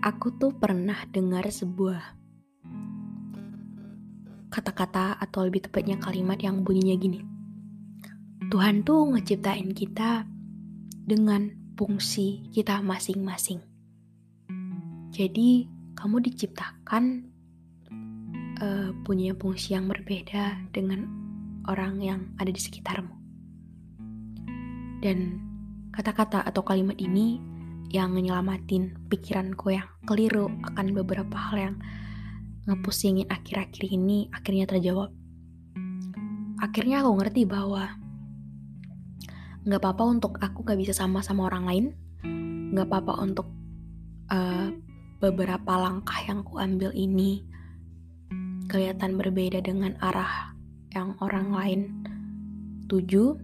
Aku tuh pernah dengar sebuah kata-kata atau lebih tepatnya kalimat yang bunyinya gini. Tuhan tuh ngeciptain kita dengan fungsi kita masing-masing. Jadi, kamu diciptakan uh, punya fungsi yang berbeda dengan orang yang ada di sekitarmu. Dan kata-kata atau kalimat ini yang nyelamatin pikiranku yang keliru akan beberapa hal yang ngepusingin akhir-akhir ini akhirnya terjawab. Akhirnya aku ngerti bahwa nggak apa-apa untuk aku gak bisa sama sama orang lain, nggak apa-apa untuk uh, beberapa langkah yang aku ambil ini kelihatan berbeda dengan arah yang orang lain tuju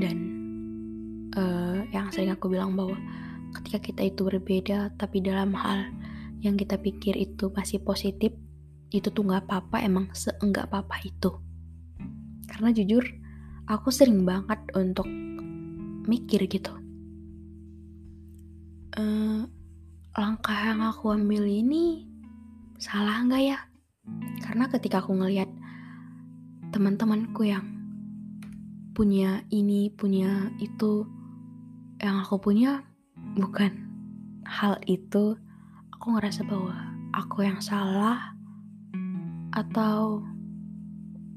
dan uh, yang sering aku bilang bahwa ketika kita itu berbeda tapi dalam hal yang kita pikir itu masih positif itu tuh nggak apa-apa emang seenggak apa-apa itu. Karena jujur aku sering banget untuk mikir gitu. Uh, langkah yang aku ambil ini salah nggak ya? Karena ketika aku ngelihat teman-temanku yang punya ini punya itu yang aku punya bukan. Hal itu aku ngerasa bahwa aku yang salah atau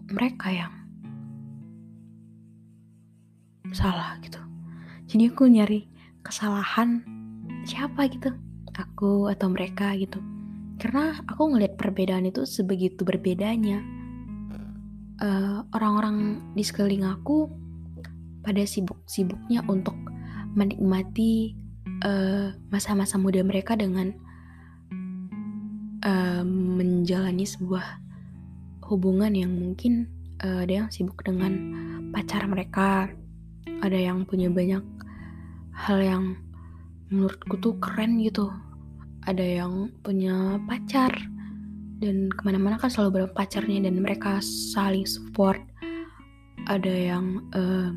mereka yang salah gitu. Jadi aku nyari kesalahan siapa gitu? Aku atau mereka gitu. Karena aku ngelihat perbedaan itu sebegitu berbedanya. Uh, orang-orang di sekeliling aku pada sibuk-sibuknya untuk menikmati Eh, masa-masa uh, muda mereka dengan uh, menjalani sebuah hubungan yang mungkin uh, ada yang sibuk dengan pacar mereka, ada yang punya banyak hal yang menurutku tuh keren gitu, ada yang punya pacar dan ke mana-mana kan selalu berapa pacarnya dan mereka saling support, ada yang uh,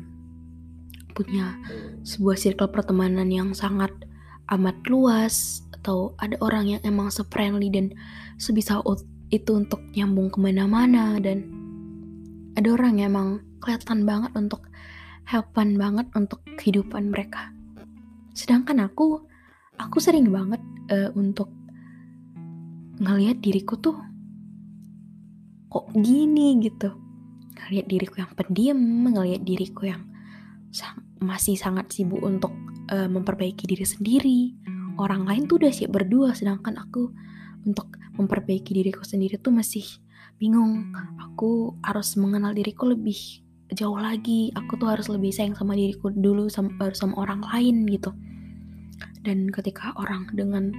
punya sebuah circle pertemanan yang sangat amat luas atau ada orang yang emang se-friendly dan sebisa itu untuk nyambung ke mana-mana dan ada orang yang emang kelihatan banget untuk helpan banget untuk kehidupan mereka. Sedangkan aku aku sering banget uh, untuk ngelihat diriku tuh kok gini gitu. Ngelihat diriku yang pendiam ngelihat diriku yang masih sangat sibuk untuk uh, memperbaiki diri sendiri. Orang lain tuh udah siap berdua, sedangkan aku untuk memperbaiki diriku sendiri tuh masih bingung. Aku harus mengenal diriku lebih jauh lagi. Aku tuh harus lebih sayang sama diriku dulu sama, baru sama orang lain gitu. Dan ketika orang dengan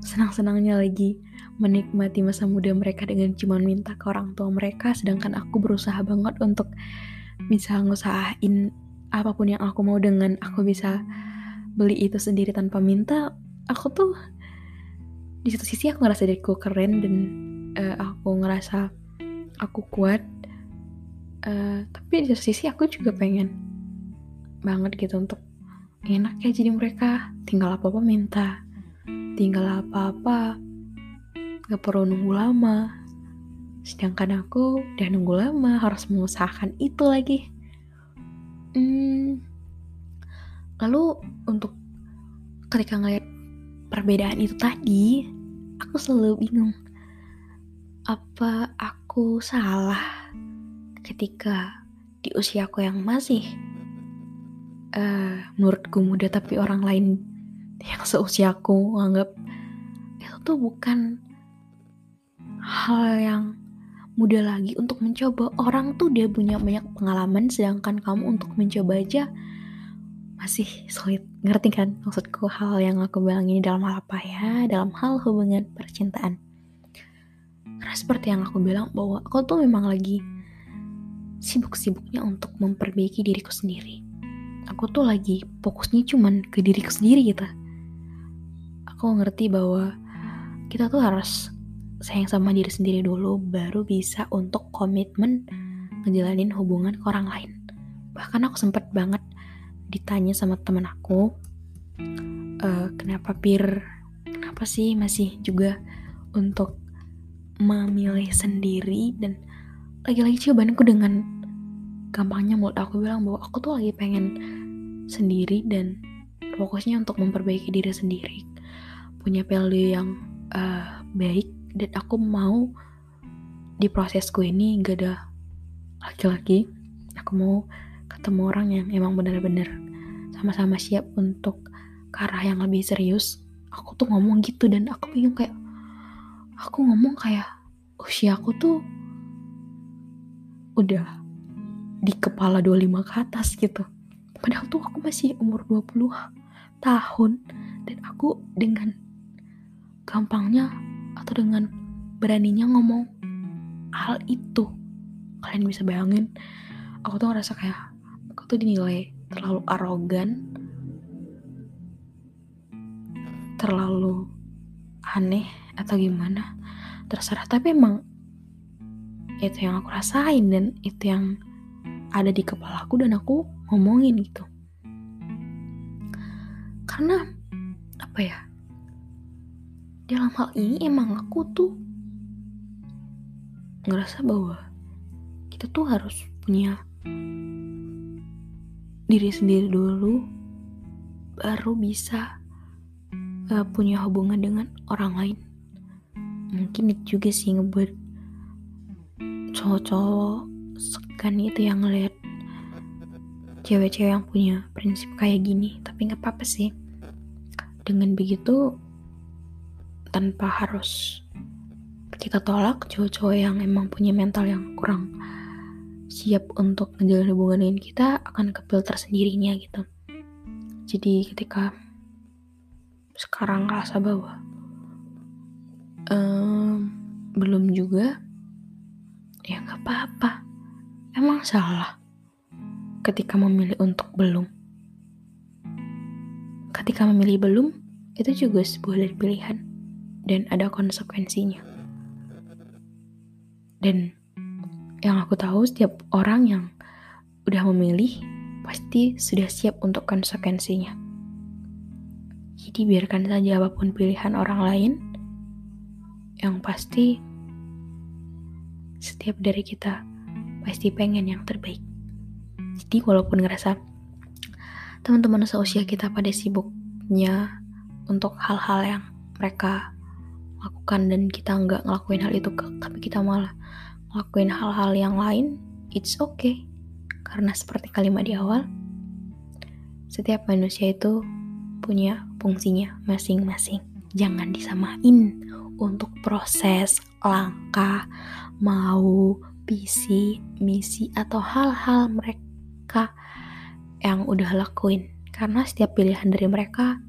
senang-senangnya lagi menikmati masa muda mereka dengan cuma minta ke orang tua mereka, sedangkan aku berusaha banget untuk bisa ngusahain apa pun yang aku mau dengan aku bisa beli itu sendiri tanpa minta aku tuh di satu sisi aku ngerasa diriku keren dan uh, aku ngerasa aku kuat. Uh, tapi di satu sisi aku juga pengen banget gitu untuk enak ya jadi mereka. Tinggal apa apa minta tinggal apa apa gak perlu nunggu lama. Sedangkan aku udah nunggu lama harus mengusahakan itu lagi hmm, lalu untuk ketika ngeliat perbedaan itu tadi aku selalu bingung apa aku salah ketika di usiaku yang masih uh, menurutku muda tapi orang lain yang seusiaku anggap itu tuh bukan hal yang mudah lagi untuk mencoba. Orang tuh dia punya banyak pengalaman sedangkan kamu untuk mencoba aja masih sulit. Ngerti kan maksudku hal yang aku bilang ini dalam hal apa ya? Dalam hal hubungan percintaan. Karena seperti yang aku bilang bahwa aku tuh memang lagi sibuk-sibuknya untuk memperbaiki diriku sendiri. Aku tuh lagi fokusnya cuman ke diriku sendiri gitu. Aku ngerti bahwa kita tuh harus sayang sama diri sendiri dulu baru bisa untuk komitmen ngejalanin hubungan ke orang lain. Bahkan aku sempet banget ditanya sama temen aku e, kenapa pir kenapa sih masih juga untuk memilih sendiri? Dan lagi-lagi jawabanku dengan gampangnya mulut aku bilang bahwa aku tuh lagi pengen sendiri dan fokusnya untuk memperbaiki diri sendiri. Punya value yang uh, baik dan aku mau di prosesku ini gak ada laki-laki. Aku mau ketemu orang yang emang benar-benar sama-sama siap untuk ke arah yang lebih serius. Aku tuh ngomong gitu dan aku bingung kayak aku ngomong kayak usia aku tuh udah di kepala 25 ke atas gitu. Padahal tuh aku masih umur 20 tahun. Dan aku dengan gampangnya atau dengan beraninya ngomong hal itu. Kalian bisa bayangin aku tuh ngerasa kayak aku tuh dinilai terlalu arogan terlalu aneh atau gimana terserah. Tapi emang itu yang aku rasain dan itu yang ada di kepala aku dan aku ngomongin gitu. Karena apa ya dalam hal ini emang aku tuh ngerasa bahwa kita tuh harus punya diri sendiri dulu baru bisa uh, punya hubungan dengan orang lain. Mungkin itu juga sih ngebuat cowok-cowok segan itu yang ngeliat cewek-cewek yang punya prinsip kayak gini. Tapi nggak apa-apa sih. Dengan begitu tanpa harus kita tolak cowok-cowok yang emang punya mental yang kurang siap untuk menjalin hubungan dengan kita akan kefilter sendirinya gitu. Jadi ketika sekarang rasa bahwa um, belum juga ya nggak apa-apa. Emang salah ketika memilih untuk belum. Ketika memilih belum itu juga sebuah pilihan dan ada konsekuensinya. Dan yang aku tahu setiap orang yang udah memilih pasti sudah siap untuk konsekuensinya. Jadi biarkan saja apa pun pilihan orang lain, yang pasti setiap dari kita pasti pengen yang terbaik. Jadi walaupun ngerasa teman-teman seusia kita pada sibuknya untuk hal-hal yang mereka lakukan dan kita nggak ngelakuin hal itu tapi kita malah ngelakuin hal-hal yang lain it's okay. Karena seperti kalimat di awal setiap manusia itu punya fungsinya masing-masing. Jangan disamain untuk proses langkah mau visi misi atau hal-hal mereka yang udah lakuin. Karena setiap pilihan dari mereka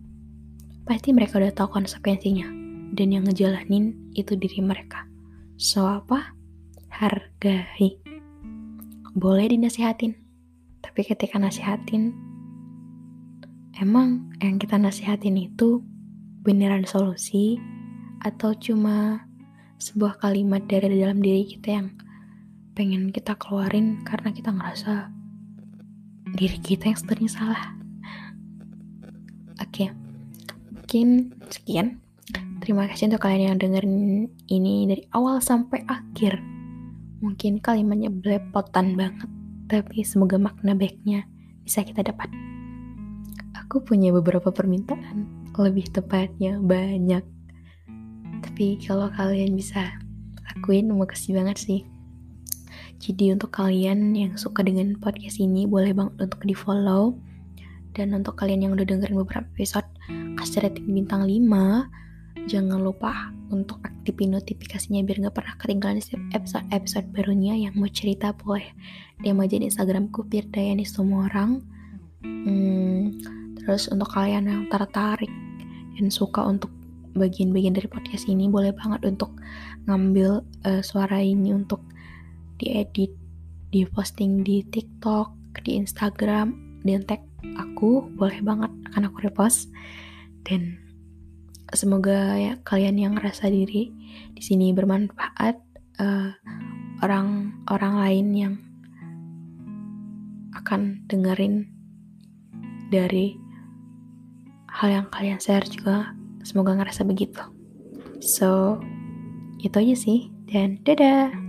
pasti mereka udah tahu konsekuensinya dan yang ngejalanin itu diri mereka. So apa? Hargai. Boleh dinasihatin, tapi ketika nasihatin, emang yang kita nasihatin itu beneran solusi atau cuma sebuah kalimat dari dalam diri kita yang pengen kita keluarin karena kita ngerasa diri kita yang sebenarnya salah. Oke, okay. mungkin sekian Terima kasih untuk kalian yang dengerin ini dari awal sampai akhir. Mungkin kalimatnya belepotan banget, tapi semoga makna baiknya bisa kita dapat. Aku punya beberapa permintaan, lebih tepatnya banyak. Tapi kalau kalian bisa lakuin, makasih banget sih. Jadi untuk kalian yang suka dengan podcast ini, boleh banget untuk di follow. Dan untuk kalian yang udah dengerin beberapa episode, kasih rating bintang 5 Jangan lupa untuk aktifin notifikasinya biar gak pernah ketinggalan episode-episode barunya yang mau cerita boleh. DM aja di Instagramku Firdayani semua orang. Hmm, terus untuk kalian yang tertarik dan suka untuk bagian-bagian dari podcast ini boleh banget untuk ngambil uh, suara ini untuk diedit, diposting di TikTok, di Instagram, dan tag aku. Boleh banget akan aku repost. Dan semoga ya kalian yang ngerasa diri di sini bermanfaat orang-orang uh, lain yang akan dengerin dari hal yang kalian share juga semoga ngerasa begitu. So itu aja sih dan dadah